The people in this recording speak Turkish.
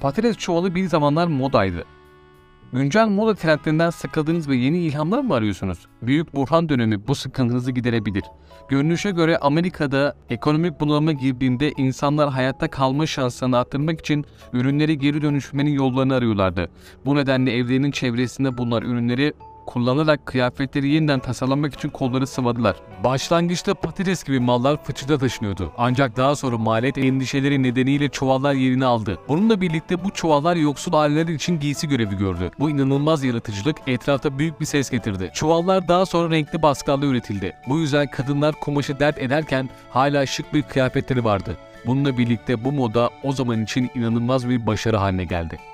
Patates çuvalı bir zamanlar modaydı. Güncel moda trendlerinden sıkıldınız ve yeni ilhamlar mı arıyorsunuz? Büyük Burhan dönemi bu sıkıntınızı giderebilir. Görünüşe göre Amerika'da ekonomik bunalıma girdiğinde insanlar hayatta kalma şansını arttırmak için ürünleri geri dönüşmenin yollarını arıyorlardı. Bu nedenle evlerinin çevresinde bulunan ürünleri kullanarak kıyafetleri yeniden tasarlamak için kolları sıvadılar. Başlangıçta patates gibi mallar fıçıda taşınıyordu. Ancak daha sonra maliyet endişeleri nedeniyle çuvallar yerini aldı. Bununla birlikte bu çuvallar yoksul aileler için giysi görevi gördü. Bu inanılmaz yaratıcılık etrafta büyük bir ses getirdi. Çuvallar daha sonra renkli baskılarla üretildi. Bu yüzden kadınlar kumaşı dert ederken hala şık bir kıyafetleri vardı. Bununla birlikte bu moda o zaman için inanılmaz bir başarı haline geldi.